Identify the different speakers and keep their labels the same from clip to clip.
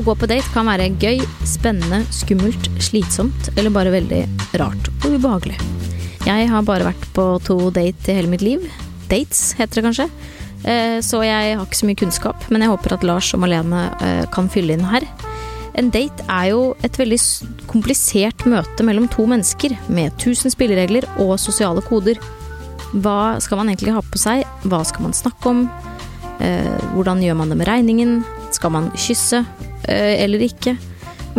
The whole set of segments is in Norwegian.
Speaker 1: Å gå på date kan være gøy, spennende, skummelt, slitsomt eller bare veldig rart og ubehagelig. Jeg har bare vært på to date i hele mitt liv. Dates, heter det kanskje. Eh, Så jeg har ikke så mye kunnskap, men jeg håper at Lars og Malene eh, kan fylle inn her. En date er jo et veldig komplisert møte mellom to mennesker, med tusen spilleregler og sosiale koder. Hva skal man egentlig ha på seg? Hva skal man snakke om? Eh, hvordan gjør man det med regningen? Skal man kysse eller ikke?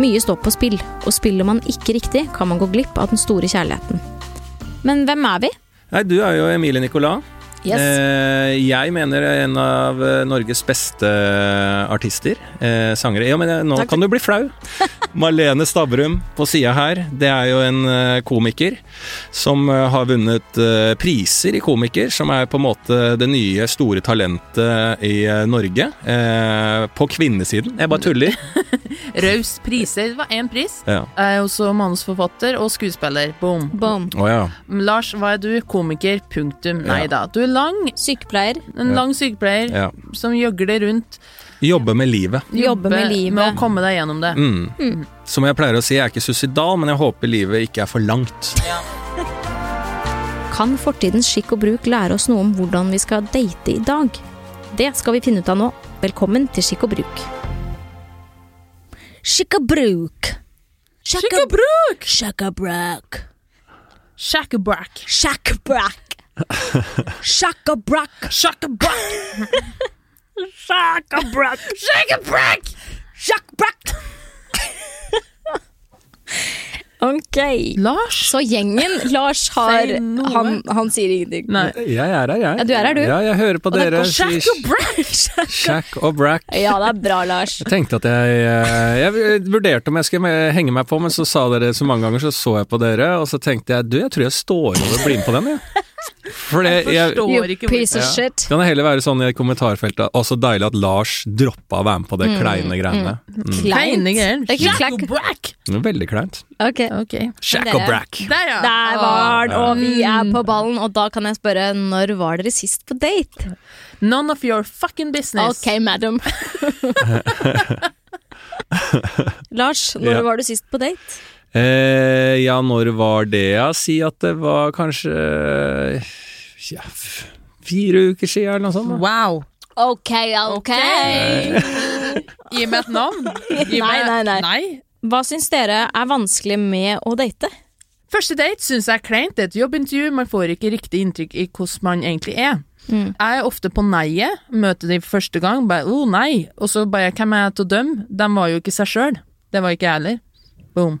Speaker 1: Mye står på spill, og spiller man ikke riktig, kan man gå glipp av den store kjærligheten. Men hvem er vi?
Speaker 2: Nei, du er jo Emilie Nicolas.
Speaker 1: Yes.
Speaker 2: Eh, jeg mener en av eh, Norges beste artister. Eh, sangere. Ja, men eh, nå
Speaker 1: Takk.
Speaker 2: kan du bli flau. Marlene Stavrum på sida her. Det er jo en eh, komiker som eh, har vunnet eh, priser i komiker, som er på en måte det nye store talentet i eh, Norge. Eh, på kvinnesiden. Jeg bare tuller.
Speaker 3: Raus priser. Det var én pris.
Speaker 2: Ja.
Speaker 3: Jeg er også manusforfatter og skuespiller. Boom.
Speaker 1: Boom.
Speaker 2: Oh, ja.
Speaker 3: Lars, hva er du? Komiker. Punktum. Nei da. Du er lang.
Speaker 1: Sykepleier.
Speaker 3: En
Speaker 2: Ja.
Speaker 3: lang sykepleier
Speaker 2: ja.
Speaker 3: som gjøgler rundt.
Speaker 2: Jobbe med livet.
Speaker 1: Jobbe med livet.
Speaker 3: Med å komme deg gjennom det.
Speaker 2: Mm. Som jeg pleier å si, jeg er ikke suicidal, men jeg håper livet ikke er for langt.
Speaker 1: Kan fortidens skikk og bruk lære oss noe om hvordan vi skal date i dag? Det skal vi finne ut av nå. Velkommen til Skikk og bruk. Skikk og bruk.
Speaker 3: Skikk og bruk!
Speaker 1: Skikk og bruk.
Speaker 3: Shackabrack.
Speaker 1: Skikk og bruk. Skikk og bruk.
Speaker 3: Shackabrack.
Speaker 1: Shackabrack.
Speaker 3: Shackabrack!
Speaker 1: Shackabrack. Ok.
Speaker 3: Lars?
Speaker 1: Så gjengen Lars har han, han sier ingenting.
Speaker 3: Nei.
Speaker 2: Jeg er her, jeg.
Speaker 1: Ja, du er her, du.
Speaker 2: Ja, jeg hører på
Speaker 1: Og
Speaker 2: dere.
Speaker 1: Shack
Speaker 2: og
Speaker 3: Brack!
Speaker 2: Shack og Brack.
Speaker 1: Ja, det er bra, Lars.
Speaker 2: Jeg tenkte at jeg eh, Jeg vurderte om jeg skulle henge meg på, men så sa dere så mange ganger, så så jeg på dere, og så tenkte jeg du, jeg tror jeg står over og blir med på den, jeg. For det, jeg,
Speaker 3: Forstår
Speaker 1: You
Speaker 3: ikke
Speaker 1: piece of
Speaker 2: Ja.
Speaker 1: shit.
Speaker 2: kan det heller være sånn i kommentarfeltet Å, så deilig at Lars droppa å være med på det kleine greiene. Mm.
Speaker 3: Kleine greiene?
Speaker 1: Det
Speaker 2: og Brack! Veldig kleint.
Speaker 1: Ok.
Speaker 3: Ok.
Speaker 2: Shack og Brack.
Speaker 3: Der, ja.
Speaker 1: Der var den, og vi er på ballen. Og da kan jeg spørre, når var dere sist på date?
Speaker 3: None of your fucking business.
Speaker 1: Ok, madam. Lars, når
Speaker 2: Ja.
Speaker 1: var du sist på date?
Speaker 2: Eh, ja, når var det? Ja, si at det var kanskje ja, fire uker siden, eller noe sånt. da.
Speaker 3: Wow.
Speaker 1: Ok, ok.
Speaker 3: Gi meg et navn. Gi
Speaker 1: Nei,
Speaker 3: meg-
Speaker 1: nei, nei. Hva syns dere er vanskelig med å date?
Speaker 3: Første date syns jeg er kleint. Det er et jobbintervju, man får ikke riktig inntrykk i hvordan man egentlig er.
Speaker 1: Mm.
Speaker 3: Jeg er ofte på nei-et, møter de første gang, bare 'å, nei', og så bare 'hvem er jeg til å dømme'? De var jo ikke seg sjøl. Det var ikke jeg heller. Boom.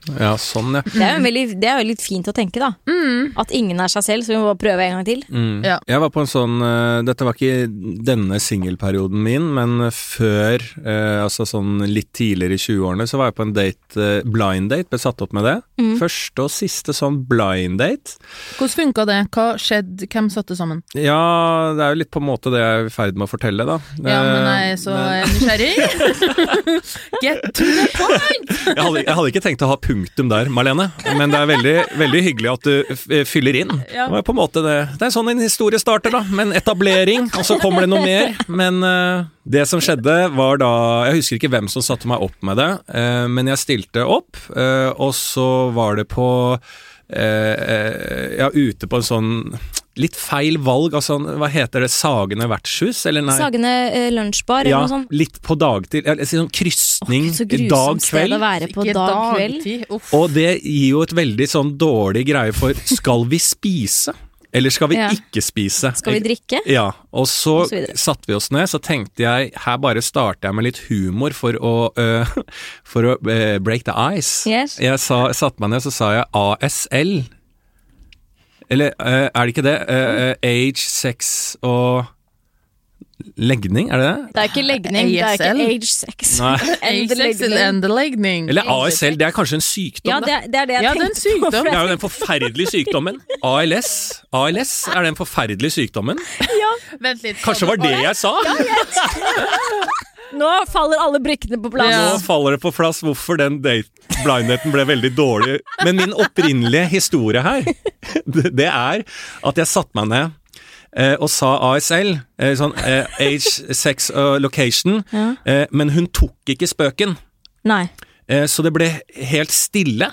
Speaker 2: Ja, sånn, ja.
Speaker 1: Det er jo veldig, det er jo litt fint å tenke, da. At ingen er seg selv, så vi må bare prøve en gang til.
Speaker 2: Mm.
Speaker 3: Ja.
Speaker 2: Jeg var på en sånn uh, Dette var ikke denne singelperioden min, men før, uh, altså sånn litt tidligere i 20-årene, så var jeg på en date, uh, blind date, ble satt opp med det.
Speaker 1: Mm.
Speaker 2: Første og siste sånn blind date.
Speaker 3: Hvordan funka det? Hva skjedde? Hvem satte sammen?
Speaker 2: Ja, det er jo litt på en måte det jeg er i ferd med å fortelle, da.
Speaker 3: Ja, men jeg er så nysgjerrig. Get to the point!
Speaker 2: jeg, hadde, jeg hadde ikke tenkt å ha punktum der, Marlene, men det er veldig, veldig hyggelig at du fyller inn.
Speaker 3: Ja.
Speaker 2: Det, er det, det er sånn en historie starter, da, med en etablering, og så kommer det noe mer. Men uh, det som skjedde, var da Jeg husker ikke hvem som satte meg opp med det, uh, men jeg stilte opp, uh, og så var det på eh, eh, Ja, ute på en sånn Litt feil valg, altså hva heter det, Sagene vertshus, eller nei?
Speaker 1: Sagene eh, lunsjbar eller
Speaker 2: ja,
Speaker 1: noe sånt.
Speaker 2: litt på dagtid. Eller sånn krysning
Speaker 1: Åh, så
Speaker 2: dag-kveld.
Speaker 1: å være på
Speaker 3: Ikke
Speaker 1: dag-kveld.
Speaker 3: Uff.
Speaker 2: Og det gir jo et veldig sånn dårlig greie for skal vi spise, eller skal vi
Speaker 1: Ja.
Speaker 2: ikke spise?
Speaker 1: Skal vi drikke?
Speaker 2: Ja, og så,
Speaker 1: Og så
Speaker 2: satte vi oss ned, så tenkte jeg her bare starter jeg med litt humor for å, uh, for å uh, break the ice.
Speaker 1: Yes.
Speaker 2: Jeg sa, satte meg ned, så sa jeg ASL. Eller uh, er det ikke det? Age, sex og legning, er det det?
Speaker 1: Det er ikke legning, det er ikke age sex.
Speaker 3: Endelegning.
Speaker 2: Eller ASL, det er kanskje en sykdom?
Speaker 1: Ja, det, er- det er det jeg
Speaker 3: Ja, det er en
Speaker 1: tenkte på.
Speaker 3: sykdom.
Speaker 2: Det er jo den forferdelige sykdommen. ALS. ALS er den forferdelige sykdommen. Ja.
Speaker 3: Vent litt.
Speaker 2: Kanskje var det jeg sa?
Speaker 1: Nå faller alle brikkene på plass.
Speaker 3: Ja.
Speaker 2: Nå faller det på plass hvorfor den date blindheten ble veldig dårlig. Men min opprinnelige historie her, det er at jeg satte meg ned og sa ASL, eh, sånn eh, age, sex og location,
Speaker 1: Ja.
Speaker 2: eh, men hun tok ikke spøken.
Speaker 1: Nei.
Speaker 2: Eh, så det ble helt stille.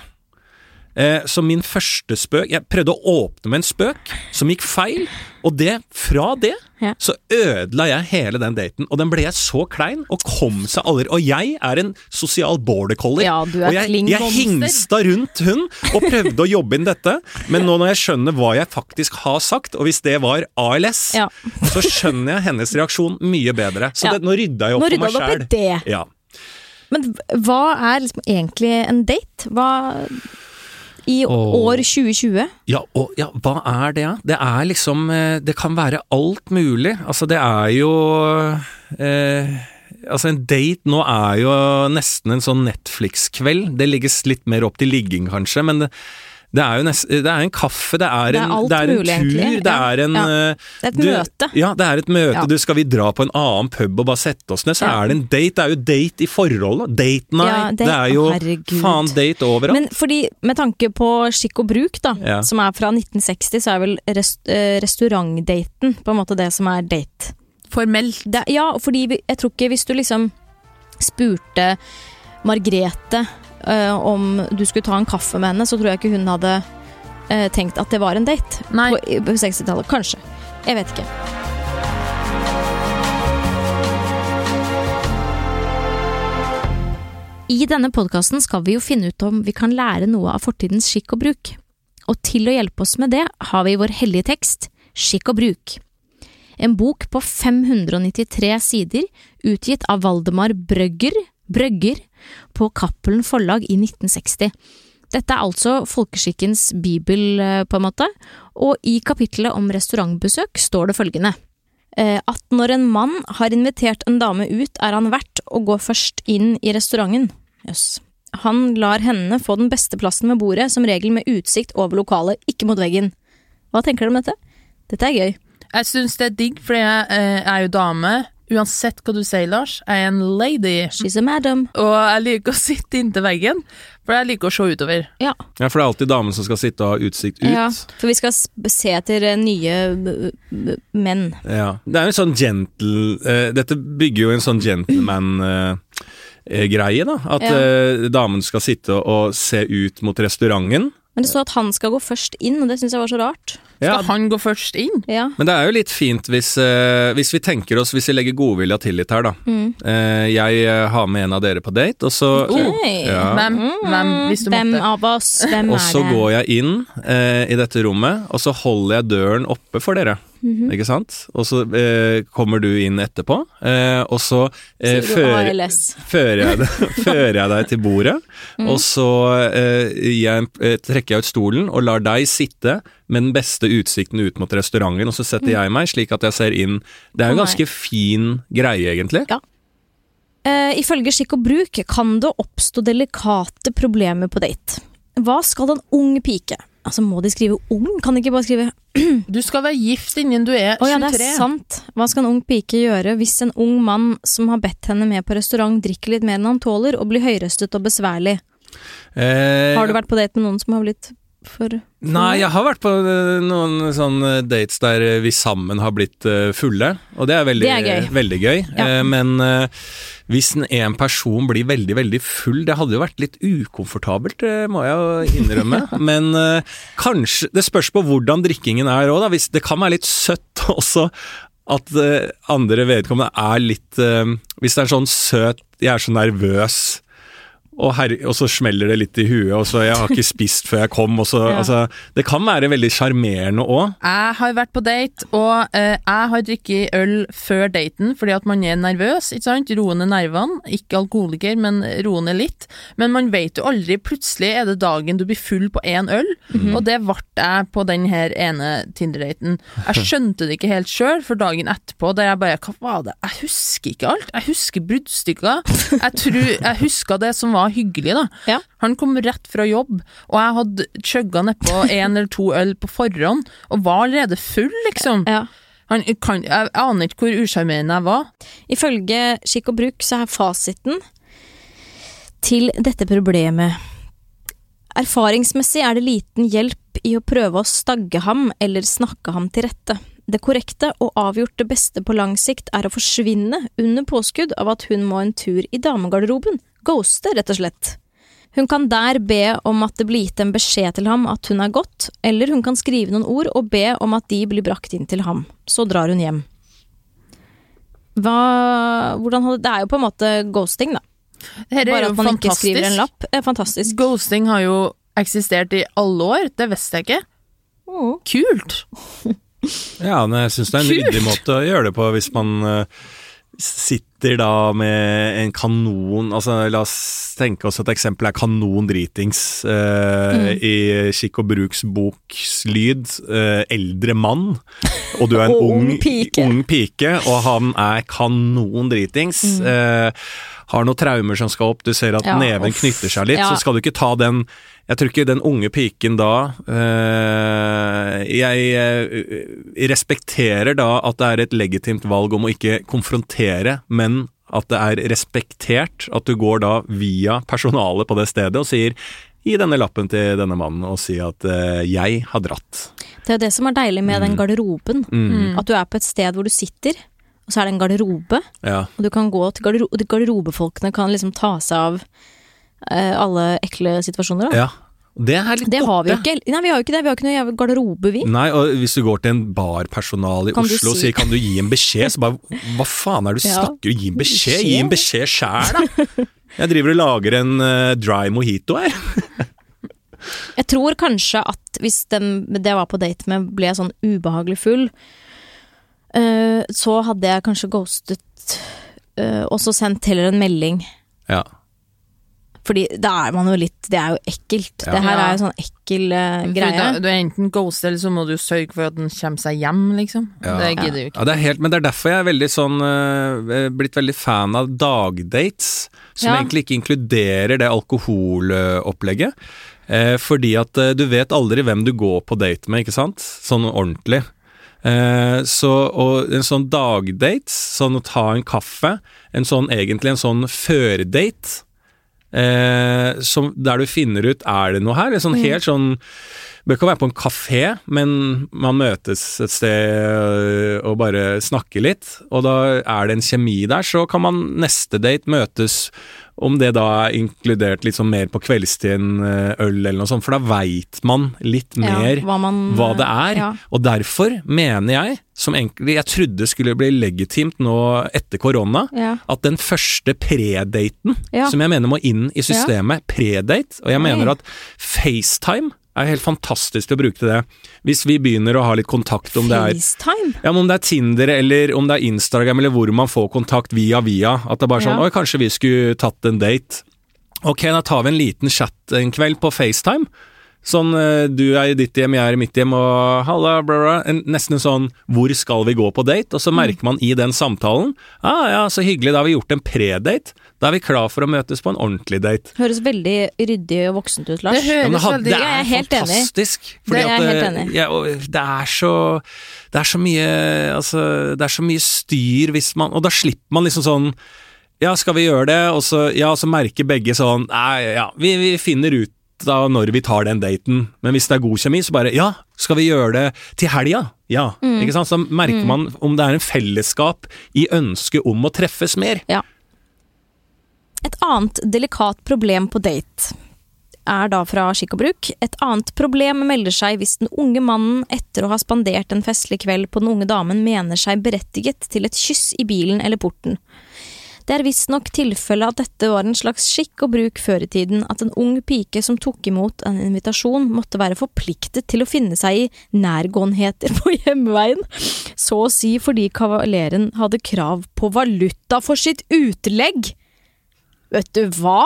Speaker 2: Eh, så min første spøk Jeg prøvde å åpne med en spøk som gikk feil, og det, fra det,
Speaker 1: Ja.
Speaker 2: så ødela jeg hele den daten. Og den ble jeg så klein, og kom seg aldri Og jeg er en sosial border collie.
Speaker 1: Ja,
Speaker 2: og jeg, jeg hingsta rundt hun, og prøvde å jobbe inn dette. Men nå når jeg skjønner hva jeg faktisk har sagt, og hvis det var ALS,
Speaker 1: Ja.
Speaker 2: så skjønner jeg hennes reaksjon mye bedre. Så det, nå rydda jeg opp for meg sjæl.
Speaker 1: Men hva er liksom egentlig en date? Hva I
Speaker 2: og,
Speaker 1: år 2020?
Speaker 2: Ja, og ja, hva er det, da? Det er liksom eh, Det kan være alt mulig. Altså, det er jo eh, Altså, en date nå er jo nesten en sånn Netflix-kveld. Det legges litt mer opp til ligging, kanskje, men det, det er jo nest, det er en kaffe, det er
Speaker 1: Det er
Speaker 2: en, det er en
Speaker 1: mulig,
Speaker 2: tur,
Speaker 1: egentlig.
Speaker 2: det
Speaker 1: Ja,
Speaker 2: er en
Speaker 1: ja.
Speaker 2: eh,
Speaker 1: Det er et
Speaker 2: du-
Speaker 1: møte.
Speaker 2: Ja, det er et møte.
Speaker 1: Ja.
Speaker 2: Du, skal vi dra på en annen pub og bare sette oss ned, så
Speaker 1: Ja.
Speaker 2: er det en date. Det er jo date i forholdet. Date night.
Speaker 1: Ja, det-
Speaker 2: det er jo
Speaker 1: herregud.
Speaker 2: faen date overalt.
Speaker 1: Men fordi, med tanke på skikk og bruk, da,
Speaker 2: Ja.
Speaker 1: som er fra 1960, så er vel rest, eh, restaurantdaten på en måte det som er date.
Speaker 3: Formelt.
Speaker 1: Det, ja, fordi vi- jeg tror ikke hvis du liksom spurte Margrete eh, om du skulle ta en kaffe med henne, så tror jeg ikke hun hadde uh, tenkt at det var en date
Speaker 3: Nei.
Speaker 1: på, på 60-tallet. Kanskje. Jeg vet ikke. I denne podkasten skal vi jo finne ut om vi kan lære noe av fortidens skikk og bruk. Og til å hjelpe oss med det har vi vår hellige tekst, Skikk og bruk. En bok på 593 sider, utgitt av Valdemar Brøgger, Brøgger på Cappelen Forlag i 1960. Dette er altså folkeskikkens bibel, eh, på en måte, og i kapittelet om restaurantbesøk står det følgende. eh, At når en mann har invitert en dame ut, er han verdt å gå først inn i restauranten. Jøss. Han lar henne få den beste plassen ved bordet, som regel med utsikt over lokalet, ikke mot veggen. Hva tenker dere om dette? Dette er gøy.
Speaker 3: Jeg syns det er digg, fordi jeg eh, er jo dame. Uansett hva du sier, Lars, jeg er en lady.
Speaker 1: She's a madam.
Speaker 3: Og jeg liker å sitte inntil veggen, for jeg liker å se utover.
Speaker 1: Ja.
Speaker 2: Ja, for det er alltid damen som skal sitte og ha utsikt ut.
Speaker 1: Ja, for vi skal se etter eh, nye b- b- menn.
Speaker 2: Ja. Det er jo en sånn gentle uh, Dette bygger jo en sånn gentleman-greie, da. At
Speaker 1: Ja.
Speaker 2: uh, damen skal sitte og se ut mot restauranten.
Speaker 1: Men det står at han skal gå først inn, og det syns jeg var så rart.
Speaker 2: Ja.
Speaker 3: Skal han gå først inn?
Speaker 1: Ja.
Speaker 2: Men det er jo litt fint hvis, eh, hvis vi tenker oss, hvis vi legger godvilja til litt her, da.
Speaker 1: Mm.
Speaker 2: Eh, jeg eh, har med en av dere på date, og så
Speaker 3: Oh.
Speaker 2: Ja.
Speaker 3: Hvem, hvem, hvis du
Speaker 1: Hvem
Speaker 3: måtte?
Speaker 1: av oss? Hvem
Speaker 2: Og
Speaker 1: er
Speaker 2: så
Speaker 1: det?
Speaker 2: går jeg inn eh, i dette rommet, og så holder jeg døren oppe for dere.
Speaker 1: Mhm.
Speaker 2: Ikke sant? Og så eh, kommer du inn etterpå, eh, og så eh, fører, fører, jeg det, fører jeg deg til bordet,
Speaker 1: Mm.
Speaker 2: og så eh, jeg, eh, trekker jeg ut stolen og lar deg sitte med den beste utsikten ut mot restauranten, og så setter jeg meg slik at jeg ser inn. Det er jo en ganske fin greie, egentlig.
Speaker 1: Eh, ifølge skikk og bruk kan det oppstå delikate problemer på date. Hva skal en ung pike Altså, må de skrive ung? Kan de ikke bare skrive
Speaker 3: Du skal være gift innen du er
Speaker 1: Å ja, det er sant. Hva skal en ung pike gjøre hvis en ung mann som har bedt henne med på restaurant, drikker litt mer enn han tåler, og blir høyrøstet og besværlig?
Speaker 2: Eh,
Speaker 1: Har du vært på date med noen som har blitt for
Speaker 2: Nei, jeg har vært på eh, noen sånne dates der eh, vi sammen har blitt eh, fulle, og det er veldig
Speaker 1: Det er gøy.
Speaker 2: Veldig gøy.
Speaker 1: Ja.
Speaker 2: Eh, Men eh, hvis en- en person blir veldig, veldig full, det hadde jo vært litt ukomfortabelt, det må jeg jo innrømme. Men uh, kanskje Det spørs på hvordan drikkingen er òg, da. Hvis det kan være litt søtt også. At uh, andre vedkommende er litt uh, Hvis det er sånn søt 'jeg er så nervøs', og, her, og så smeller det litt i huet, og så 'jeg har ikke spist før jeg kom', og så
Speaker 1: Ja.
Speaker 2: altså, Det kan være veldig sjarmerende òg.
Speaker 3: Jeg har vært på date, og eh, jeg har drukket øl før daten fordi at man er nervøs, ikke sant? Roe ned nervene. Ikke alkoholiker, men roe ned litt. Men man vet jo aldri. Plutselig er det dagen du blir full på én øl, og det ble jeg på den her ene Tinder-daten. Jeg skjønte det ikke helt sjøl, for dagen etterpå, der jeg bare Hva var det? Jeg husker ikke alt. Jeg husker bruddstykker. Jeg tror jeg husker det som var hyggelig, da.
Speaker 1: Ja.
Speaker 3: Han kom rett fra jobb, og jeg hadde chugga nedpå én eller to øl på forhånd, og var allerede full, liksom.
Speaker 1: Ja.
Speaker 3: Han kan, jeg aner ikke hvor usjarmerende jeg var.
Speaker 1: Ifølge skikk og bruk så er fasiten til dette problemet Erfaringsmessig er det liten hjelp i å prøve å stagge ham eller snakke ham til rette. Det korrekte og avgjort det beste på lang sikt er å forsvinne under påskudd av at hun må en tur i damegarderoben. Ghoste, rett og slett. Hun kan der be om at det blir gitt en beskjed til ham at hun er gått, eller hun kan skrive noen ord og be om at de blir brakt inn til ham. Så drar hun hjem. Hva Hvordan hadde Det er jo på en måte ghosting, da.
Speaker 3: Er
Speaker 1: Bare at man ikke skriver en lapp. Er fantastisk.
Speaker 3: Ghosting har jo eksistert i alle år, det visste jeg ikke.
Speaker 1: Mm.
Speaker 3: Kult!
Speaker 2: Ja, men jeg syns det er en ryddig måte å gjøre det på hvis man eh, sitter da med en kanon Altså la oss tenke oss et eksempel er kanon dritings eh, i Kikk og Bruks boks lyd. eh, eldre mann, og du er en ung,
Speaker 1: ung pike.
Speaker 2: ung pike, og han er kanon dritings. eh, har noen traumer som skal opp, du ser at
Speaker 1: Ja,
Speaker 2: neven
Speaker 1: uff.
Speaker 2: knytter seg litt,
Speaker 1: Ja.
Speaker 2: så skal du ikke ta den jeg tror ikke den unge piken da øh, Jeg eh, respekterer da at det er et legitimt valg om å ikke konfrontere, men at det er respektert at du går da via personalet på det stedet og sier Gi denne lappen til denne mannen og si at eh, 'jeg har dratt'.
Speaker 1: Det er det som er deilig med den garderoben.
Speaker 2: Mm.
Speaker 1: At du er på et sted hvor du sitter, og så er det en garderobe.
Speaker 2: Ja.
Speaker 1: Og du kan gå til garderobe, de garderobefolkene kan liksom ta seg av alle ekle situasjoner. Da.
Speaker 2: ja. Det
Speaker 1: Det har vi jo ikke. Nei, vi har jo ikke det. Vi har ikke noe garderobe, vi.
Speaker 2: Nei, og hvis du går til en barpersonal i
Speaker 1: Kan
Speaker 2: Oslo og
Speaker 1: si-
Speaker 2: sier 'kan du gi en beskjed', så bare hva faen er det du
Speaker 1: Ja.
Speaker 2: snakker om? Gi en? Beskjed? Gi en beskjed sjæl, da! Jeg driver og lager en uh, dry mojito her.
Speaker 1: Jeg tror kanskje at hvis den det jeg var på date med, ble sånn ubehagelig full, uh, så hadde jeg kanskje ghostet uh, og så sendt heller en melding.
Speaker 2: Ja.
Speaker 1: Fordi da er man jo litt Det er jo ekkelt.
Speaker 2: Ja.
Speaker 1: Det her er jo sånn ekkel
Speaker 3: uh,
Speaker 1: greie.
Speaker 3: Da, du er enten ghost, eller så må du sørge for at den kommer seg hjem, liksom.
Speaker 2: Ja.
Speaker 3: Det gidder jo ikke.
Speaker 2: Ja, det er helt, men det er derfor jeg er veldig sånn uh, blitt veldig fan av dagdates, som
Speaker 1: Ja.
Speaker 2: egentlig ikke inkluderer det alkoholopplegget. Uh, fordi at du vet aldri hvem du går på date med, ikke sant? Sånn ordentlig. Eh, så, og en sånn dagdate, sånn å ta en kaffe, en sånn egentlig en sånn førdate, eh, som, der du finner ut er det noe her, Det sånn helt sånn bør ikke være på en kafé, men man møtes et sted og bare snakker litt, og da er det en kjemi der, så kan man neste date møtes, om det da er inkludert litt sånn mer på kveldstid øh, øl eller noe sånt, for da veit man litt
Speaker 1: Ja,
Speaker 2: mer
Speaker 1: hva, man,
Speaker 2: hva det er.
Speaker 1: Ja.
Speaker 2: Og derfor mener jeg, som egentlig jeg trodde skulle bli legitimt nå etter korona,
Speaker 1: Ja.
Speaker 2: at den første predaten,
Speaker 1: Ja.
Speaker 2: som jeg mener må inn i systemet, predate, og jeg
Speaker 1: Nei.
Speaker 2: mener at FaceTime er helt fantastisk til å bruke til det. Hvis vi begynner å ha litt kontakt om det er
Speaker 1: FaceTime?
Speaker 2: ja, men om det er Tinder eller om det er Instagram eller hvor man får kontakt via via. At det er bare sånn
Speaker 1: Ja.
Speaker 2: Oi, kanskje vi skulle tatt en date. Ok, da tar vi en liten chat en kveld på FaceTime. Sånn eh, du er i ditt hjem, jeg er i mitt hjem, og halla, bla, bla. En, nesten en sånn hvor skal vi gå på date? Og så
Speaker 1: Mm.
Speaker 2: merker man i den samtalen ah, ja, så hyggelig, da har vi gjort en predate. Da er vi klar for å møtes på en ordentlig date.
Speaker 1: Høres veldig ryddig og voksent ut, Lars.
Speaker 3: Det høres
Speaker 2: Ja, det,
Speaker 3: veldig
Speaker 2: det
Speaker 1: Ja, jeg
Speaker 2: er
Speaker 1: er helt enig.
Speaker 2: fantastisk.
Speaker 1: Det er jeg
Speaker 2: at,
Speaker 1: helt
Speaker 2: eh,
Speaker 1: enig
Speaker 2: ja, og det er så Det er så mye Altså, det er så mye styr hvis man Og da slipper man liksom sånn Ja, skal vi gjøre det? Og så, ja, så merker begge sånn Nei, ja, vi, vi finner ut da når vi tar den daten. Men hvis det er god kjemi, så bare Ja, skal vi gjøre det til helga? Ja.
Speaker 1: Mm.
Speaker 2: Ikke sant? Så merker man om det er en fellesskap i ønsket om å treffes mer.
Speaker 1: Ja. Et annet delikat problem på date er da fra skikk og bruk. Et annet problem melder seg hvis den unge mannen etter å ha spandert en festlig kveld på den unge damen mener seg berettiget til et kyss i bilen eller porten. Det er visstnok tilfellet at dette var en slags skikk og bruk før i tiden, at en ung pike som tok imot en invitasjon, måtte være forpliktet til å finne seg i nærgåenheter på hjemveien, så å si fordi kavaleren hadde krav på valuta for sitt utlegg. Vet du hva?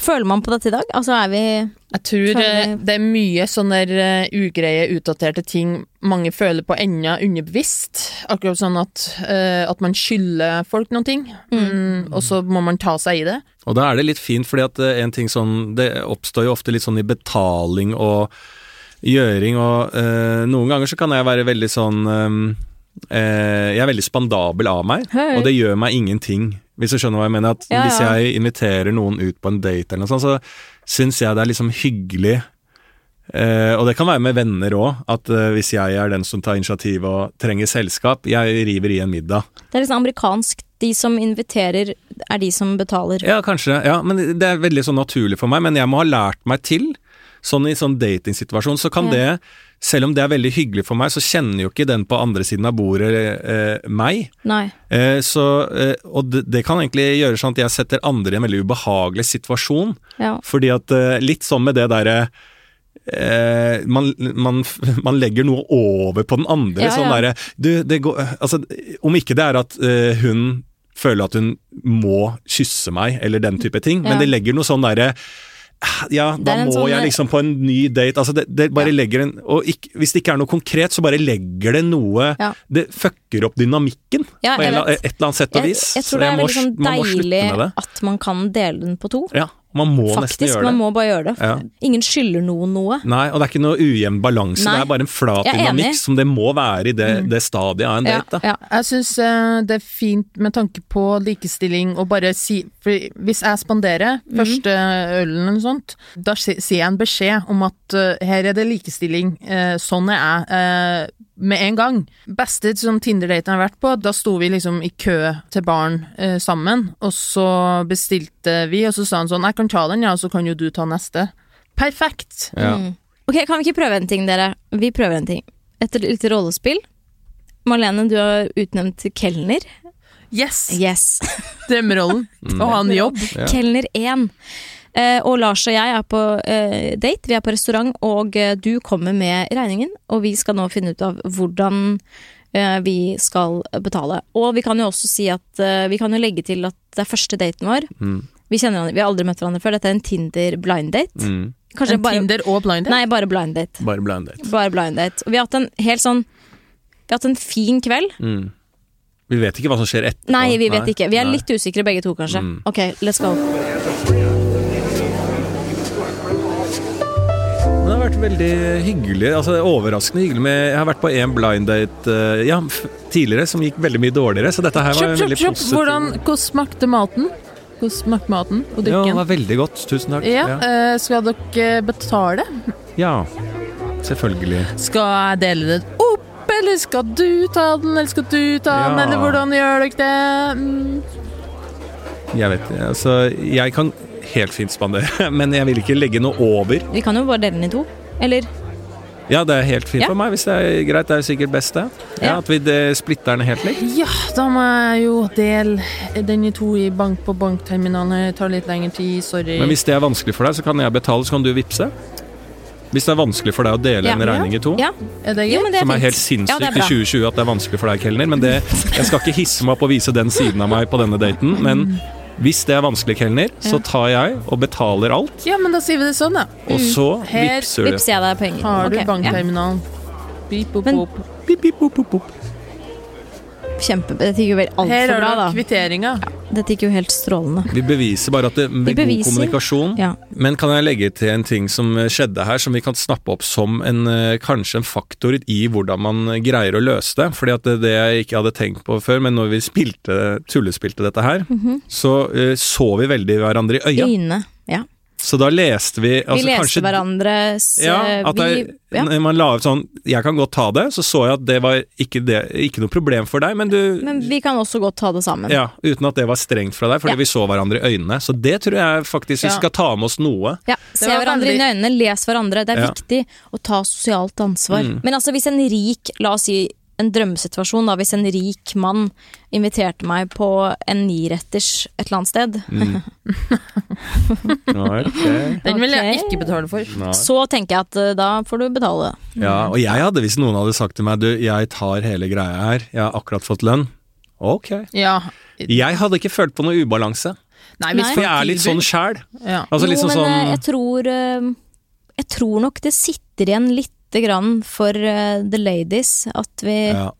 Speaker 1: Føler man på dette i dag? Altså, er vi
Speaker 3: Jeg tror eh,
Speaker 1: vi-
Speaker 3: det er mye sånne eh, ugreie, utdaterte ting mange føler på ennå underbevisst. Akkurat sånn at, uh, at man skylder folk noen ting, mm, og så må man ta seg i det.
Speaker 2: Og da er det litt fint, fordi at en ting sånn Det oppstår jo ofte litt sånn i betaling og gjøring, og uh, noen ganger så kan jeg være veldig sånn eh, Jeg er veldig spandabel av meg,
Speaker 1: Hei.
Speaker 2: og det gjør meg ingenting. Hvis du skjønner hva jeg mener. At
Speaker 1: Ja,
Speaker 2: Hvis jeg inviterer noen ut på en date eller noe sånt, så syns jeg det er liksom hyggelig Eh, og det kan være med venner òg, at eh, hvis jeg er den som tar initiativ og trenger selskap, jeg river i en middag.
Speaker 1: Det er liksom amerikansk. De som inviterer, er de som betaler.
Speaker 2: Ja, kanskje. Ja, men det er veldig sånn naturlig for meg. Men jeg må ha lært meg til, sånn i sånn datingsituasjon, så kan
Speaker 1: Ja.
Speaker 2: det selv om det er veldig hyggelig for meg, så kjenner jo ikke den på andre siden av bordet eh, meg.
Speaker 1: Nei.
Speaker 2: Eh, så, eh, og det, det kan egentlig gjøre sånn at jeg setter andre i en veldig ubehagelig situasjon.
Speaker 1: Ja.
Speaker 2: Fordi at eh, litt sånn med det derre eh, man, man, man legger noe over på den andre.
Speaker 1: Ja,
Speaker 2: sånn
Speaker 1: ja.
Speaker 2: derre du, det går Altså, om ikke det er at eh, hun føler at hun må kysse meg, eller den type ting, men det legger noe sånn derre ja, da må
Speaker 1: sånn-
Speaker 2: jeg liksom på en ny date. Altså det, det bare
Speaker 1: Ja.
Speaker 2: legger en Og ikke, hvis det ikke er noe konkret, så bare legger det noe
Speaker 1: Ja.
Speaker 2: Det fucker opp dynamikken på en, et eller annet sett og vis.
Speaker 1: jeg
Speaker 2: jeg
Speaker 1: tror det er
Speaker 2: må, slutte
Speaker 1: deilig at man kan dele den på to.
Speaker 2: Ja, man må nesten
Speaker 1: Faktisk,
Speaker 2: gjøre det.
Speaker 1: man må bare gjøre det.
Speaker 2: Ja.
Speaker 1: Ingen skylder noen noe.
Speaker 2: Nei, og det er ikke noe ujevn balanse, det er bare en flat dynamikk som det må være i det, det stadiet av en
Speaker 1: Ja,
Speaker 2: date. Da.
Speaker 1: ja.
Speaker 3: Jeg syns det er fint med tanke på likestilling å bare si For hvis jeg spanderer første ølen eller noe sånt, da sier jeg en beskjed om at uh, her er det likestilling, uh, sånn er jeg, eh, med en gang. Beste sånn Tinder-daten jeg har vært på, da sto vi liksom i kø til baren eh, sammen, og så bestilte vi, og så sa han sånn jeg kan ta den, ja, og så kan jo du ta neste. Perfekt!
Speaker 2: Ja.
Speaker 1: Mm. Ok, kan vi ikke prøve en ting, dere? Vi prøver en ting. Et lite rollespill. Marlene, du har utnevnt kelner.
Speaker 3: Yes!
Speaker 1: Yes.
Speaker 3: Drømmerollen. Å ha en jobb.
Speaker 2: Ja.
Speaker 1: Kelner 1. Eh, og Lars og jeg er på eh, date, vi er på restaurant, og eh, du kommer med regningen. Og vi skal nå finne ut av hvordan eh, vi skal betale. Og vi kan jo også si at eh, vi kan jo legge til at det er første daten vår.
Speaker 2: Mm.
Speaker 1: Vi kjenner vi har aldri møtt hverandre før. Dette er en Tinder blind date.
Speaker 2: Mm.
Speaker 1: Kanskje
Speaker 3: En
Speaker 1: bare
Speaker 3: Tinder og blind date.
Speaker 1: Nei, bare blind date.
Speaker 2: Bare blind date.
Speaker 1: Bare blind date. Og vi har hatt en helt sånn Vi har hatt en fin kveld.
Speaker 2: Mm. Vi vet ikke hva som skjer etterpå.
Speaker 1: Nei, vi vet ikke. Vi er
Speaker 2: Nei.
Speaker 1: litt usikre begge to, kanskje.
Speaker 2: Mm.
Speaker 1: Ok, let's go.
Speaker 2: Det har vært veldig hyggelig, altså overraskende hyggelig med Jeg har vært på én blind date eh, ja, tidligere som gikk veldig mye dårligere, så dette her var
Speaker 3: Kjøp, kjøp,
Speaker 2: veldig positivt.
Speaker 3: Hvordan, hvordan smakte maten? Hvordan smakte maten og
Speaker 2: Ja, det var veldig godt. Tusen takk.
Speaker 3: Ja,
Speaker 2: Ja,
Speaker 3: eh, skal dere betale?
Speaker 2: ja. selvfølgelig.
Speaker 3: Skal jeg dele det opp, eller skal du ta den, eller skal du ta den, eller hvordan gjør dere det? Mm.
Speaker 2: Jeg vet ikke. Altså, jeg kan helt fint spandere, men jeg vil ikke legge noe over.
Speaker 1: Vi kan jo bare dele den i to. Eller
Speaker 2: Ja, det er helt fint
Speaker 1: Ja.
Speaker 2: for meg, hvis det er greit. Det er jo sikkert best, det. Ja,
Speaker 1: Ja.
Speaker 2: At vi splitter den helt likt.
Speaker 3: Ja, da må jeg jo dele den i to i bank på bankterminalen. Det tar litt lengre tid, sorry.
Speaker 2: Men hvis det er vanskelig for deg, så kan jeg betale, så kan du vippse. Hvis det er vanskelig for deg å dele
Speaker 1: Ja.
Speaker 2: en regning i to.
Speaker 1: Ja,
Speaker 3: er det
Speaker 1: jo, men det er
Speaker 2: Som er
Speaker 1: helt
Speaker 2: helt
Speaker 1: Ja,
Speaker 2: sinnssykt
Speaker 1: er
Speaker 2: i 2020 at det er vanskelig for deg, kelner. Men det, jeg skal ikke hisse meg opp og vise den siden av meg på denne daten. Men hvis det er vanskelig, kelner, så tar jeg og betaler alt.
Speaker 3: Ja, men da sier vi det sånn, da.
Speaker 2: Og så
Speaker 3: Her
Speaker 2: vippser du.
Speaker 1: Vipser jeg deg penger.
Speaker 3: Har du
Speaker 1: okay.
Speaker 3: bankterminalen? Beep, boop,
Speaker 1: bop,
Speaker 3: boop.
Speaker 2: Pop, pop, pop.
Speaker 1: Ja, kjempe, dette gikk jo vel
Speaker 3: Her
Speaker 1: altfor bra,
Speaker 3: har
Speaker 1: da.
Speaker 3: du kvitteringa.
Speaker 1: Dette gikk jo helt strålende.
Speaker 2: Vi beviser bare at det, med
Speaker 1: beviser.
Speaker 2: god kommunikasjon
Speaker 1: Ja.
Speaker 2: Men kan jeg legge til en ting som skjedde her, som vi kan snappe opp som en, eh, kanskje en faktor i hvordan man greier å løse det? Fordi at det, det jeg ikke hadde tenkt på før, men når vi spilte, tullespilte dette her, så eh, så vi veldig hverandre i øya.
Speaker 1: Øyne. Ja.
Speaker 2: Så da leste vi
Speaker 1: Vi
Speaker 2: altså,
Speaker 1: leste
Speaker 2: kanskje,
Speaker 1: hverandres
Speaker 2: Ja,
Speaker 1: eh,
Speaker 2: at
Speaker 1: vi, ja.
Speaker 2: når man la ut sånn Jeg kan godt ta det, så så jeg at det var ikke, det, ikke noe problem for deg, men du
Speaker 1: Men vi kan også godt ta det sammen.
Speaker 2: ja, Uten at det var strengt fra deg, fordi
Speaker 1: Ja.
Speaker 2: vi så hverandre i øynene. Så det tror jeg faktisk vi
Speaker 3: Ja.
Speaker 2: skal ta med oss noe.
Speaker 1: Ja, Se hverandre
Speaker 3: veldig-
Speaker 1: i øynene, les hverandre. Det er
Speaker 2: Ja.
Speaker 1: viktig å ta sosialt ansvar.
Speaker 2: Mm.
Speaker 1: Men altså, hvis en rik, la oss si en drømmesituasjon, da, hvis en rik mann inviterte meg på en niretters et eller annet sted,
Speaker 2: Mm. okay.
Speaker 3: Den vil jeg ikke betale for.
Speaker 2: Nei.
Speaker 1: så tenker jeg at eh, da får du betale.
Speaker 2: Ja, og jeg hadde, hvis noen hadde sagt til meg du, jeg tar hele greia her, jeg har akkurat fått lønn. Ok.
Speaker 3: Ja.
Speaker 2: Jeg hadde ikke følt på noe ubalanse,
Speaker 3: Nei, hvis
Speaker 2: for jeg er litt sånn sjæl.
Speaker 3: Ja.
Speaker 2: Altså
Speaker 1: jo,
Speaker 2: liksom
Speaker 1: men eh,
Speaker 2: sånn
Speaker 1: jeg tror eh, Jeg tror nok det sitter igjen lite grann for uh, the ladies at vi,
Speaker 2: ja.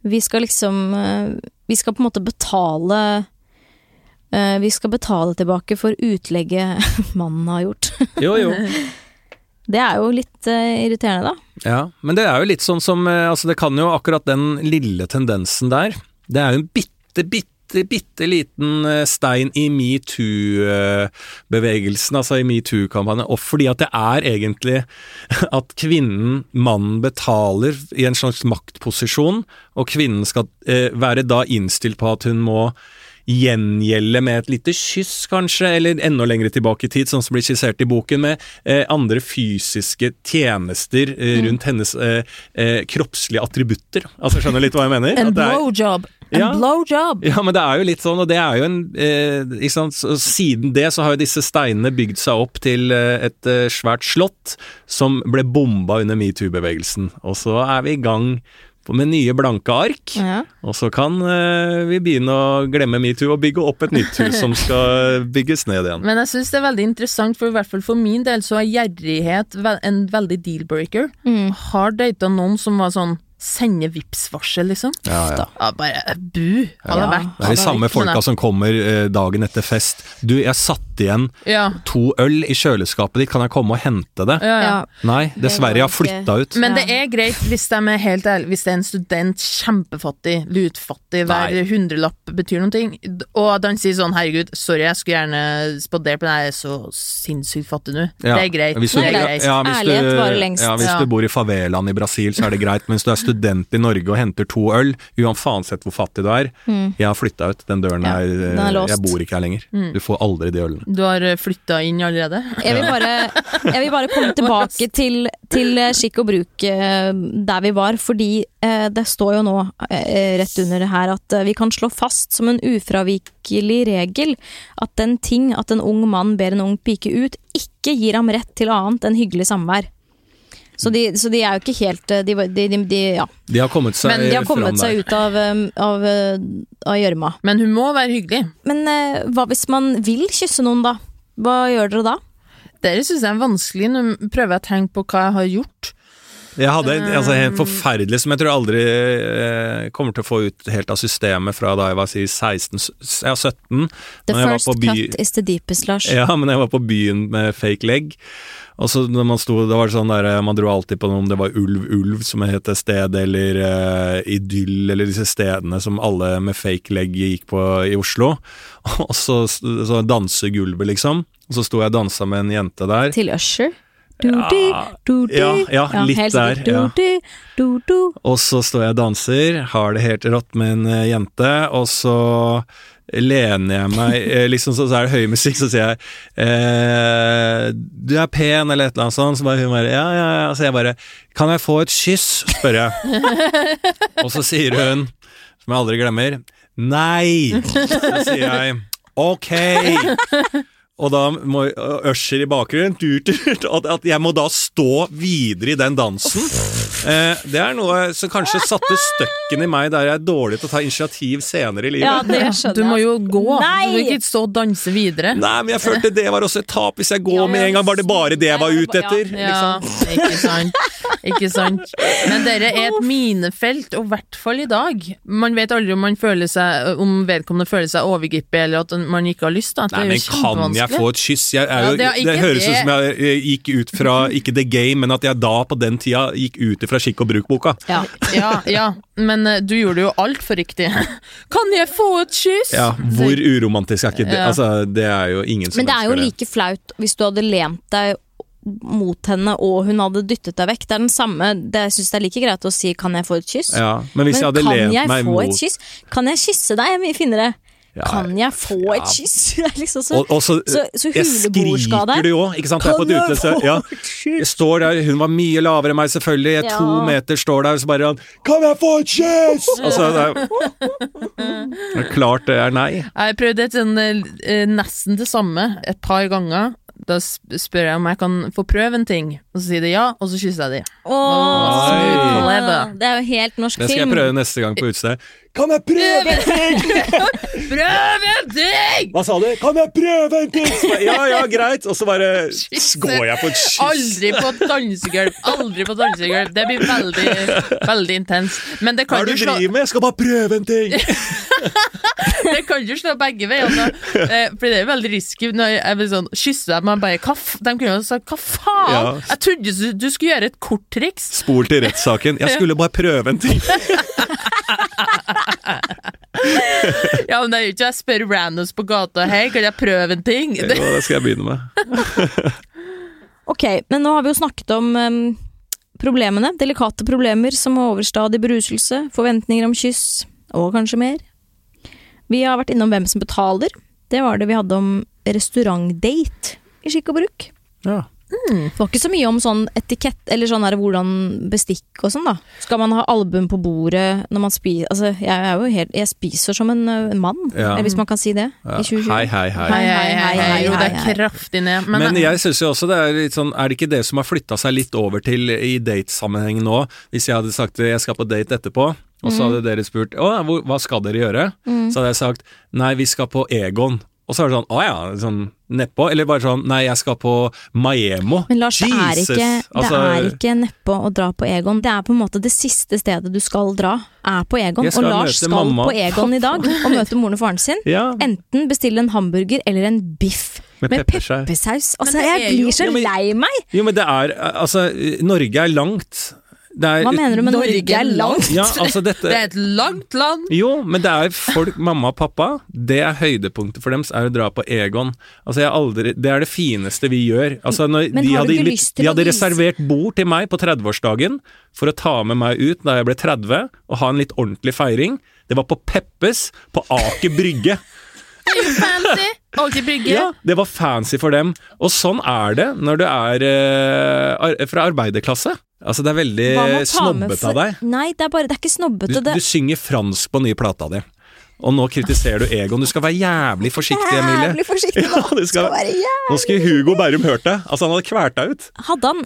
Speaker 1: vi skal liksom uh, Vi skal på en måte betale uh, Vi skal betale tilbake for utlegget mannen har gjort.
Speaker 2: Jo, jo.
Speaker 1: Det er jo litt irriterende, da.
Speaker 2: Ja, men det er jo litt sånn som Altså, det kan jo akkurat den lille tendensen der Det er jo en bitte, bitte bitte, bitte liten eh, stein i metoo-bevegelsen, altså i metoo-kampanjen. Og fordi at det er egentlig at kvinnen, mannen, betaler i en slags maktposisjon, og kvinnen skal eh, være da innstilt på at hun må gjengjelde med et lite kyss, kanskje, eller enda lengre tilbake i tid, sånn som blir skissert i boken, med eh, andre fysiske tjenester eh,
Speaker 3: Mm.
Speaker 2: rundt hennes eh, eh, kroppslige attributter. Altså, skjønner du litt hva jeg mener?
Speaker 3: En blowjob! En
Speaker 2: Ja.
Speaker 3: blowjob!
Speaker 2: ja, men det er jo litt sånn, og det er jo en eh, ikke sant? Så Siden det så har jo disse steinene bygd seg opp til eh, et eh, svært slott som ble bomba under metoo-bevegelsen. Og så er vi i gang med nye blanke ark,
Speaker 1: Ja.
Speaker 2: og så kan eh, vi begynne å glemme metoo og bygge opp et nytt hus som skal bygges ned igjen.
Speaker 3: Men jeg syns det er veldig interessant, for i hvert fall for min del så er gjerrighet en veldig deal-breaker.
Speaker 1: Mm.
Speaker 3: Har data noen som var sånn sende Vipps-varsel, liksom?
Speaker 2: Ja, ja.
Speaker 3: Ja, bare bu! Hadde
Speaker 1: Ja.
Speaker 3: vært
Speaker 2: Det er de samme folka som kommer eh, dagen etter fest. Du, jeg satt igjen
Speaker 3: Ja,
Speaker 2: to øl i kjøleskapet ditt, kan jeg komme og hente det?
Speaker 3: ja, ja.
Speaker 1: Ja.
Speaker 2: Nei, dessverre, jeg har flytta ut.
Speaker 3: Men det er greit hvis de er helt ærlige, hvis det er en student, kjempefattig, lutfattig, hver
Speaker 2: Nei.
Speaker 3: hundrelapp betyr noe, og at han sier sånn 'herregud, sorry, jeg skulle gjerne spandert på deg, jeg er så sinnssykt fattig nå'.
Speaker 2: Ja,
Speaker 3: Det er greit.
Speaker 2: Hvis du,
Speaker 3: det er
Speaker 1: Nei,
Speaker 3: greit.
Speaker 2: ja, hvis
Speaker 1: Ærlighet
Speaker 2: du,
Speaker 1: varer lengst.
Speaker 2: Ja, hvis du bor i favelaen i Brasil, så er det greit. Men hvis du er student i Norge og henter to øl, uansett hvor fattig du er Jeg har flytta ut. Den døren
Speaker 1: Mm. Ja,
Speaker 2: er,
Speaker 1: den er låst. Mm.
Speaker 2: Jeg bor ikke her lenger. Du får aldri de ølene.
Speaker 3: Du har flytta inn allerede?
Speaker 1: Jeg vil bare, jeg vil bare komme tilbake til, til eh, skikk og bruk eh, der vi var, fordi eh, det står jo nå eh, rett under det her at eh, vi kan slå fast som en ufravikelig regel at den ting at en ung mann ber en ung pike ut, ikke gir ham rett til annet enn hyggelig samvær. Så de, så de er jo ikke helt eh, De, de, de, de, ja.
Speaker 2: De har kommet seg
Speaker 1: Men de har kommet seg ut av eh, av, eh, av gjørma.
Speaker 3: Men hun må være hyggelig.
Speaker 1: Men eh, hva hvis man vil kysse noen, da? Hva gjør dere da?
Speaker 3: Dere syns jeg er vanskelig. Nå prøver jeg å tenke på hva jeg har gjort.
Speaker 2: Jeg hadde
Speaker 1: Eh.
Speaker 2: altså, helt forferdelig som jeg tror aldri eh, kommer til å få ut helt av systemet fra da jeg var si 16, ja, 17.
Speaker 1: The first
Speaker 2: by-
Speaker 1: cut is the deepest, Lars.
Speaker 2: Ja, men jeg var på byen med fake leg. Og så når man sto, da var det sånn der, Man dro alltid på noe om det var Ulv Ulv som het et sted, eller uh, Idyll, eller disse stedene som alle med fake leg gikk på i Oslo. Og så, så dansegulvet, liksom. Og så sto jeg og dansa med en jente der.
Speaker 1: Til Usher.
Speaker 2: Ja, ja, litt der, ja. Og så står jeg og danser, har det helt rått med en eh, jente, og så lener jeg meg eh, liksom så, så er det høy musikk, så sier jeg eh, 'Du er pen', eller et eller annet sånt. Så bare hun bare 'Ja, ja, ja'. Så jeg bare 'Kan jeg få et kyss?' spør jeg. og så sier hun, som jeg aldri glemmer, 'Nei'. Så sier jeg 'Ok'. Og da må Usher i bakgrunnen at, at jeg må da stå videre i den dansen. Eh, det er noe som kanskje satte støkken i meg der jeg er dårlig til å ta initiativ senere i livet.
Speaker 1: Ja, det skjønner jeg.
Speaker 3: Du må jo gå.
Speaker 1: Nei!
Speaker 3: Du må ikke stå og danse videre.
Speaker 2: Nei, men jeg følte det var også et tap hvis jeg går
Speaker 1: Ja,
Speaker 2: med en gang. Var det bare det jeg var ute etter?
Speaker 3: Ja,
Speaker 2: Liksom.
Speaker 3: ikke sant. Ikke sant. Men dere er et minefelt, og i hvert fall i dag. Man vet aldri om man føler seg Om vedkommende føler seg overgrepet, eller at man ikke har lyst. Da. Det
Speaker 2: Nei,
Speaker 3: er
Speaker 2: men kan jeg få et kyss? Jeg er
Speaker 3: Ja, det er
Speaker 2: det, høres ut som jeg eh, gikk ut fra, ikke The Game, men at jeg da på den tida gikk ut fra Skikk og bruk-boka.
Speaker 1: Ja.
Speaker 3: Ja, ja, men eh, du gjorde jo altfor riktig. Kan jeg få et kyss?
Speaker 2: Ja, hvor uromantisk er ikke det?
Speaker 3: Ja.
Speaker 2: Altså, det er jo ingen som
Speaker 1: Men det er jo like flaut hvis du hadde lent deg mot henne og hun hadde dyttet deg vekk. Det er den samme det, Jeg syns det er like greit å si 'kan jeg få et kyss'?
Speaker 2: Ja, men hvis jeg
Speaker 1: Men
Speaker 2: hadde
Speaker 1: kan jeg få
Speaker 2: mot
Speaker 1: et kyss? Kan jeg kysse deg? Jeg er mye finere.
Speaker 2: Ja,
Speaker 1: Kan jeg få
Speaker 2: ja.
Speaker 1: et kyss? Liksom så,
Speaker 2: Og, og så,
Speaker 1: så, så
Speaker 2: jeg skriker det jo, ikke sant? Jeg jeg få et kyss? Ja. Jeg står der, hun var mye lavere enn meg, selvfølgelig. Jeg to meter, står der, og så bare Kan jeg få et kyss?! Altså, det er, det er klart det er nei.
Speaker 3: Jeg prøvde et sånn eh, nesten det samme et par ganger. Da spør jeg om jeg kan få prøve en ting, og så sier de ja, og så kysser jeg de.
Speaker 1: Åh, det er jo helt norsk film.
Speaker 2: Det skal jeg prøve neste gang på utestedet. Kan jeg prøve en ting?!
Speaker 3: prøve en ting!
Speaker 2: Hva sa du? Kan jeg prøve en ting?! Bare, ja, ja, greit. Og så bare går jeg på et kyss.
Speaker 3: Aldri på dansegulv. Aldri på dansegulv. Det blir veldig, veldig intenst. Men det
Speaker 2: Hva er det du driver med? Jeg skal bare prøve en ting!
Speaker 3: det kan jo slå begge veier. Eh, For det er veldig risky når jeg vil sånn kysse deg, men bare hva De kunne jo sagt hva faen?
Speaker 2: Ja.
Speaker 3: Jeg trodde du- du skulle gjøre et korttriks.
Speaker 2: Spol til rettssaken. Jeg skulle bare prøve en ting.
Speaker 3: Ja, men det er jo ikke jeg spør randoms på gata Hei, kan jeg prøve en ting?
Speaker 2: Jo, det skal jeg begynne med.
Speaker 1: Ok, men nå har vi jo snakket om um, problemene. Delikate problemer som overstadig beruselse, forventninger om kyss, og kanskje mer. Vi har vært innom hvem som betaler. Det var det vi hadde om restaurantdate i skikk og bruk.
Speaker 2: Ja.
Speaker 1: Det var ikke så mye om sånn etikett, eller sånn her hvordan bestikk og sånn, da. Skal man ha album på bordet når man spiser Altså, jeg er jo helt Jeg spiser som en, uh, mann,
Speaker 2: Ja.
Speaker 1: hvis man kan si det,
Speaker 2: Ja.
Speaker 1: i 2020.
Speaker 2: Hei, hei, hei.
Speaker 3: Hei, hei, hei, hei. Jo, det er kraftig ned. Men,
Speaker 2: Men, jeg synes jo også det er litt sånn Er det ikke det som har flytta seg litt over til i datesammenheng nå? Hvis jeg hadde sagt jeg skal på date etterpå, og så hadde dere spurt å, hva skal dere gjøre? Så hadde jeg sagt nei, vi skal på Egon. Og så er det sånn å ja, sånn nedpå. Eller bare sånn nei, jeg skal på Maemo.
Speaker 1: Men Lars, det er ikke,
Speaker 2: Altså,
Speaker 1: det er ikke nedpå å dra på Egon. Det er på en måte det siste stedet du skal dra, er på Egon. Og Lars skal
Speaker 2: mamma.
Speaker 1: på Egon i dag og møte moren og faren sin.
Speaker 2: Ja,
Speaker 1: Enten bestille en hamburger eller en biff
Speaker 2: Med
Speaker 1: med
Speaker 2: peppersaus.
Speaker 1: Altså, jeg
Speaker 3: jo-
Speaker 1: blir så
Speaker 2: Ja, men-
Speaker 1: lei meg!
Speaker 2: Jo, men det er Altså, Norge er langt. Det er,
Speaker 1: Hva mener du med
Speaker 3: Norge
Speaker 1: Norge er langt?
Speaker 2: Ja, altså dette
Speaker 3: det er et langt land.
Speaker 2: Jo, men det er folk, mamma og pappa, det er høydepunktet for dem, er å dra på Egon. Altså, jeg aldri, det er det fineste vi gjør. Altså, når
Speaker 1: Men
Speaker 2: de
Speaker 1: har du
Speaker 2: hadde,
Speaker 1: ikke lyst til
Speaker 2: de hadde reservert bord til meg på 30-årsdagen for å ta med meg ut da jeg ble 30, og ha en litt ordentlig feiring. Det var på Peppes på Aker Brygge.
Speaker 3: Er fancy. Alltid brygge.
Speaker 2: Ja, det var fancy for dem. Og sånn er det når du er eh, fra arbeiderklasse. Altså, det er veldig snobbete av deg.
Speaker 1: Nei, det er bare Det er ikke snobbete. Du,
Speaker 2: du synger fransk på nye plata di. Og nå kritiserer du Egon. Du skal være jævlig forsiktig, Emilie.
Speaker 1: Jævlig forsiktig nå.
Speaker 2: Ja, skal-
Speaker 1: Skal være jævlig.
Speaker 2: Nå skulle Hugo Bærum hørt deg. Altså, han hadde kvært deg ut.
Speaker 1: Hadde han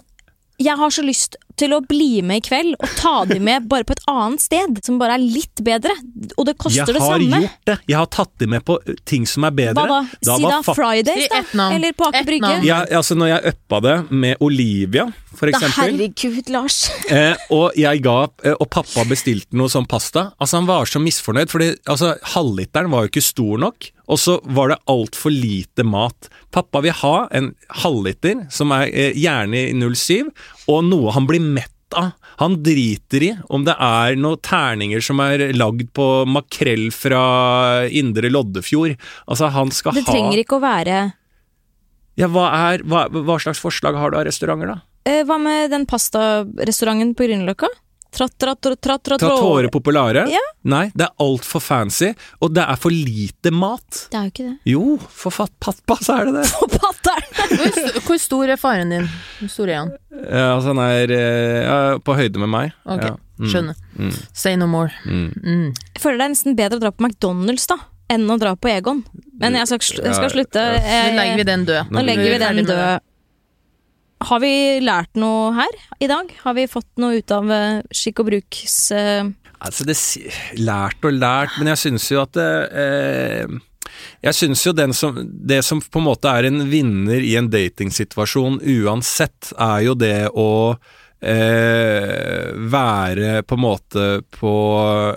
Speaker 1: Jeg har så lyst til å bli med i kveld og ta de med bare på et annet sted, som bare er litt bedre. Og det koster det samme.
Speaker 2: Jeg har gjort det. Jeg har tatt dem med på uh, ting som er bedre.
Speaker 1: Hva da? Si da Fridays, da? Eller på Aker Brygge?
Speaker 2: Ja, altså når jeg uppa det med Olivia, for
Speaker 1: Da
Speaker 2: eksempel.
Speaker 1: herregud, Lars.
Speaker 2: Eh, og jeg ga eh, Og pappa bestilte noe sånn pasta. Altså Han var så misfornøyd, fordi altså, halvliteren var jo ikke stor nok. Og så var det altfor lite mat. Pappa vil ha en halvliter, som er eh, gjerne i 07, og noe han blir mett av. Han driter i om det er noen terninger som er lagd på makrell fra Indre Loddefjord. Altså, han skal
Speaker 1: Det
Speaker 2: ha
Speaker 1: trenger ikke å være
Speaker 2: Ja, hva, er, hva, hva slags forslag har du av restauranter, da?
Speaker 1: Eh, Hva med den pastarestauranten på Grünerløkka?
Speaker 2: Trattoria Popolare?
Speaker 1: Ja.
Speaker 2: Nei, det er altfor fancy, og det er for lite mat.
Speaker 1: Det er jo ikke det.
Speaker 2: Jo, for fatt pappa, så er det det.
Speaker 1: For patteren!
Speaker 3: Hvor, st- hvor stor er faren din? Hvor stor er han?
Speaker 2: Ja, altså, han er eh, ja, på høyde med meg.
Speaker 3: Ok,
Speaker 2: Ja. Mm,
Speaker 3: skjønner.
Speaker 2: mm,
Speaker 3: Say no more.
Speaker 2: mm.
Speaker 3: Mm.
Speaker 1: Jeg føler det er nesten bedre å dra på McDonald's da, enn å dra på Egon. Men jeg skal, sl- jeg skal slutte.
Speaker 3: Nå
Speaker 1: Jeg,
Speaker 3: legger vi den død.
Speaker 1: nå legger vi den død. Har vi lært noe her i dag? Har vi fått noe ut av eh, skikk og bruks eh,
Speaker 2: Altså, det Lært og lært, men jeg syns jo at det eh, Jeg syns jo som, det som på en måte er en vinner i en datingsituasjon uansett, er jo det å eh, være på en måte på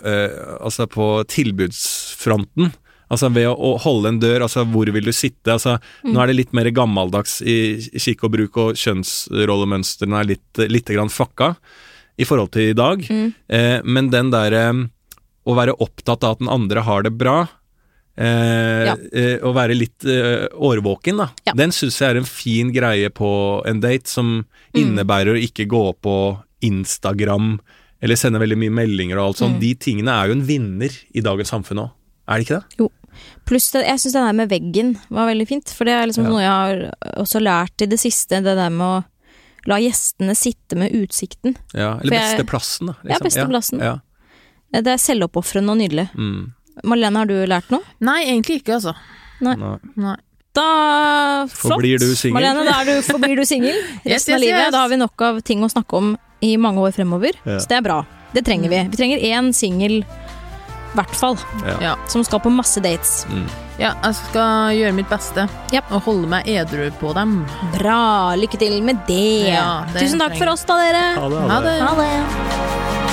Speaker 2: eh, Altså på tilbudsfronten. Altså ved å, holde en dør, altså hvor vil du sitte? Altså, Nå er det litt mer gammeldags i kikk og bruk, og kjønnsrollemønstrene er litt, litt grann fucka i forhold til i dag.
Speaker 1: Mm.
Speaker 2: Eh, men den derre å være opptatt av at den andre har det bra, eh,
Speaker 1: Ja.
Speaker 2: eh, å være litt eh, årvåken, da.
Speaker 1: Ja.
Speaker 2: Den syns jeg er en fin greie på en date, som
Speaker 1: Mm.
Speaker 2: innebærer å ikke gå på Instagram eller sende veldig mye meldinger og alt sånt.
Speaker 1: Mm.
Speaker 2: De tingene er jo en vinner i dagens samfunn òg. Er det ikke det? Jo.
Speaker 1: Pluss det, jeg syns det der med veggen var veldig fint, for det er liksom
Speaker 2: Ja.
Speaker 1: noe jeg har også lært i det siste, det der med å la gjestene sitte med utsikten.
Speaker 2: Ja,
Speaker 1: For
Speaker 2: eller
Speaker 1: jeg-
Speaker 2: plassen, da. liksom.
Speaker 1: Ja, beste plassen.
Speaker 2: Ja,
Speaker 1: Det er selvoppofrende og nydelig.
Speaker 2: Mm.
Speaker 1: Malene, har du lært noe?
Speaker 3: Nei, egentlig ikke, altså.
Speaker 2: Nei.
Speaker 3: Nei.
Speaker 1: Da Flott.
Speaker 2: Forblir du singel?
Speaker 1: Malene, da er du, forblir du singel resten
Speaker 3: Yes,
Speaker 1: av
Speaker 3: yes,
Speaker 1: livet.
Speaker 3: yes.
Speaker 1: Da har vi nok av ting å snakke om i mange år fremover.
Speaker 2: Ja.
Speaker 1: Så det er bra. Det trenger vi. Vi trenger én singel, hvert fall,
Speaker 2: Ja.
Speaker 3: Ja.
Speaker 1: som skal på masse dates.
Speaker 2: Mm.
Speaker 3: Ja, jeg skal gjøre mitt beste
Speaker 1: Japp.
Speaker 3: og holde meg edru på dem.
Speaker 1: Bra! Lykke til med det.
Speaker 3: Ja, det
Speaker 1: Tusen takk
Speaker 3: trenger
Speaker 1: for oss, da, dere.
Speaker 2: Ha det, ha
Speaker 3: det.
Speaker 1: Ha det.